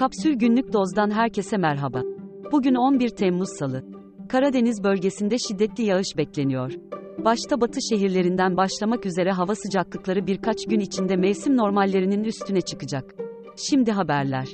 Kapsül Günlük Doz'dan herkese merhaba. Bugün 11 Temmuz Salı. Karadeniz bölgesinde şiddetli yağış bekleniyor. Başta batı şehirlerinden başlamak üzere hava sıcaklıkları birkaç gün içinde mevsim normallerinin üstüne çıkacak. Şimdi haberler.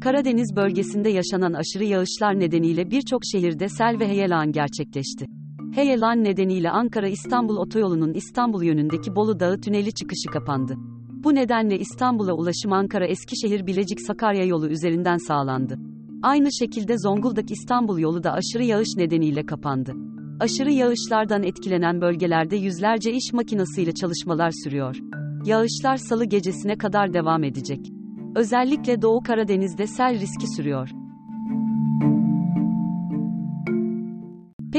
Karadeniz bölgesinde yaşanan aşırı yağışlar nedeniyle birçok şehirde sel ve heyelan gerçekleşti. Heyelan nedeniyle Ankara-İstanbul otoyolunun İstanbul yönündeki Bolu Dağı tüneli çıkışı kapandı. Bu nedenle İstanbul'a ulaşım Ankara-Eskişehir-Bilecik-Sakarya yolu üzerinden sağlandı. Aynı şekilde Zonguldak-İstanbul yolu da aşırı yağış nedeniyle kapandı. Aşırı yağışlardan etkilenen bölgelerde yüzlerce iş makinasıyla çalışmalar sürüyor. Yağışlar salı gecesine kadar devam edecek. Özellikle Doğu Karadeniz'de sel riski sürüyor.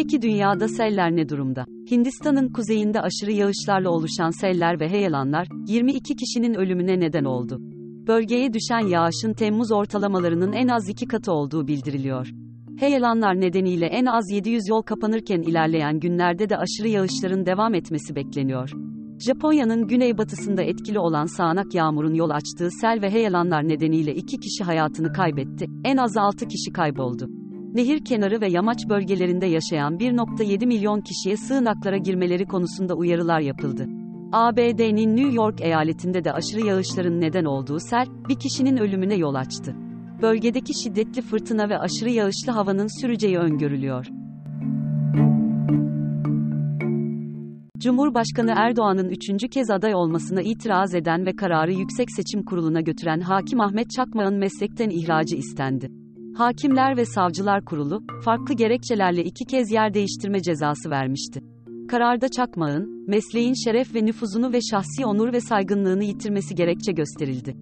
Peki dünyada seller ne durumda? Hindistan'ın kuzeyinde aşırı yağışlarla oluşan seller ve heyelanlar, 22 kişinin ölümüne neden oldu. Bölgeye düşen yağışın Temmuz ortalamalarının en az iki katı olduğu bildiriliyor. Heyelanlar nedeniyle en az 700 yol kapanırken ilerleyen günlerde de aşırı yağışların devam etmesi bekleniyor. Japonya'nın güneybatısında etkili olan sağanak yağmurun yol açtığı sel ve heyelanlar nedeniyle iki kişi hayatını kaybetti, en az 6 kişi kayboldu. Nehir kenarı ve yamaç bölgelerinde yaşayan 1.7 milyon kişiye sığınaklara girmeleri konusunda uyarılar yapıldı. ABD'nin New York eyaletinde de aşırı yağışların neden olduğu sel, bir kişinin ölümüne yol açtı. Bölgedeki şiddetli fırtına ve aşırı yağışlı havanın süreceği öngörülüyor. Cumhurbaşkanı Erdoğan'ın üçüncü kez aday olmasına itiraz eden ve kararı Yüksek Seçim Kurulu'na götüren Hakim Ahmet Çakmak'ın meslekten ihracı istendi. Hakimler ve Savcılar Kurulu, farklı gerekçelerle iki kez yer değiştirme cezası vermişti. Kararda Çakmak'ın, mesleğin şeref ve nüfuzunu ve şahsi onur ve saygınlığını yitirmesi gerekçe gösterildi.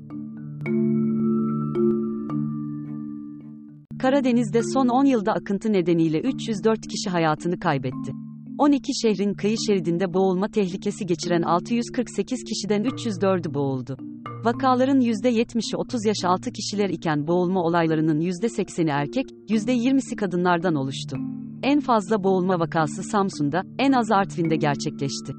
Karadeniz'de son 10 yılda akıntı nedeniyle 304 kişi hayatını kaybetti. 12 şehrin kıyı şeridinde boğulma tehlikesi geçiren 648 kişiden 304'ü boğuldu. Vakaların %70'i 30 yaş altı kişiler iken boğulma olaylarının %80'i erkek, %20'si kadınlardan oluştu. En fazla boğulma vakası Samsun'da, en az Artvin'de gerçekleşti.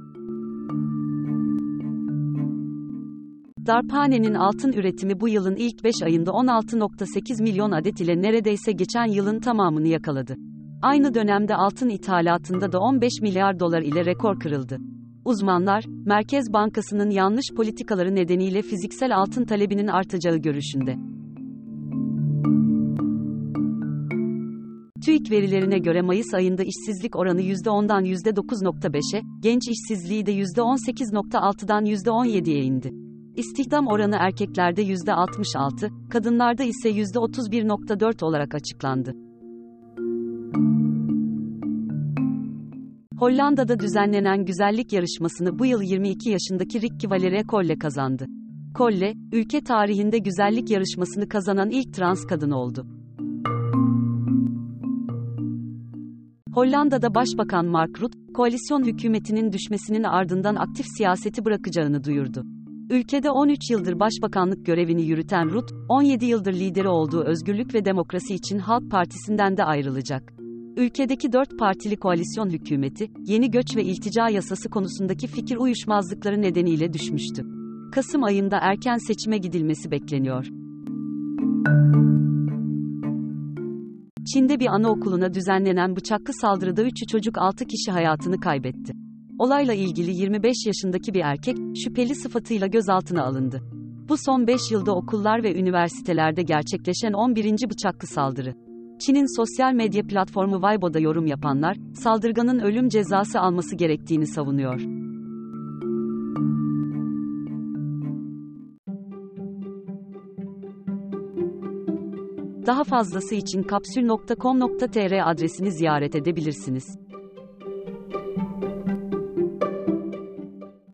Darphane'nin altın üretimi bu yılın ilk 5 ayında 16.8 milyon adet ile neredeyse geçen yılın tamamını yakaladı. Aynı dönemde altın ithalatında da 15 milyar dolar ile rekor kırıldı. Uzmanlar, Merkez Bankası'nın yanlış politikaları nedeniyle fiziksel altın talebinin artacağı görüşünde. TÜİK verilerine göre Mayıs ayında işsizlik oranı %10'dan %9.5'e, genç işsizliği de %18.6'dan %17'ye indi. İstihdam oranı erkeklerde %66, kadınlarda ise %31.4 olarak açıklandı. Hollanda'da düzenlenen güzellik yarışmasını bu yıl 22 yaşındaki Ricky Valere Kolle kazandı. Kolle, ülke tarihinde güzellik yarışmasını kazanan ilk trans kadın oldu. Hollanda'da Başbakan Mark Rutte, koalisyon hükümetinin düşmesinin ardından aktif siyaseti bırakacağını duyurdu. Ülkede 13 yıldır başbakanlık görevini yürüten Rutte, 17 yıldır lideri olduğu Özgürlük ve Demokrasi için Halk Partisi'nden de ayrılacak. Ülkedeki dört partili koalisyon hükümeti, yeni göç ve iltica yasası konusundaki fikir uyuşmazlıkları nedeniyle düşmüştü. Kasım ayında erken seçime gidilmesi bekleniyor. Çin'de bir anaokuluna düzenlenen bıçaklı saldırıda 3 çocuk 6 kişi hayatını kaybetti. Olayla ilgili 25 yaşındaki bir erkek, şüpheli sıfatıyla gözaltına alındı. Bu son 5 yılda okullar ve üniversitelerde gerçekleşen 11. bıçaklı saldırı. Çin'in sosyal medya platformu Weibo'da yorum yapanlar, saldırganın ölüm cezası alması gerektiğini savunuyor. Daha fazlası için kapsül.com.tr adresini ziyaret edebilirsiniz.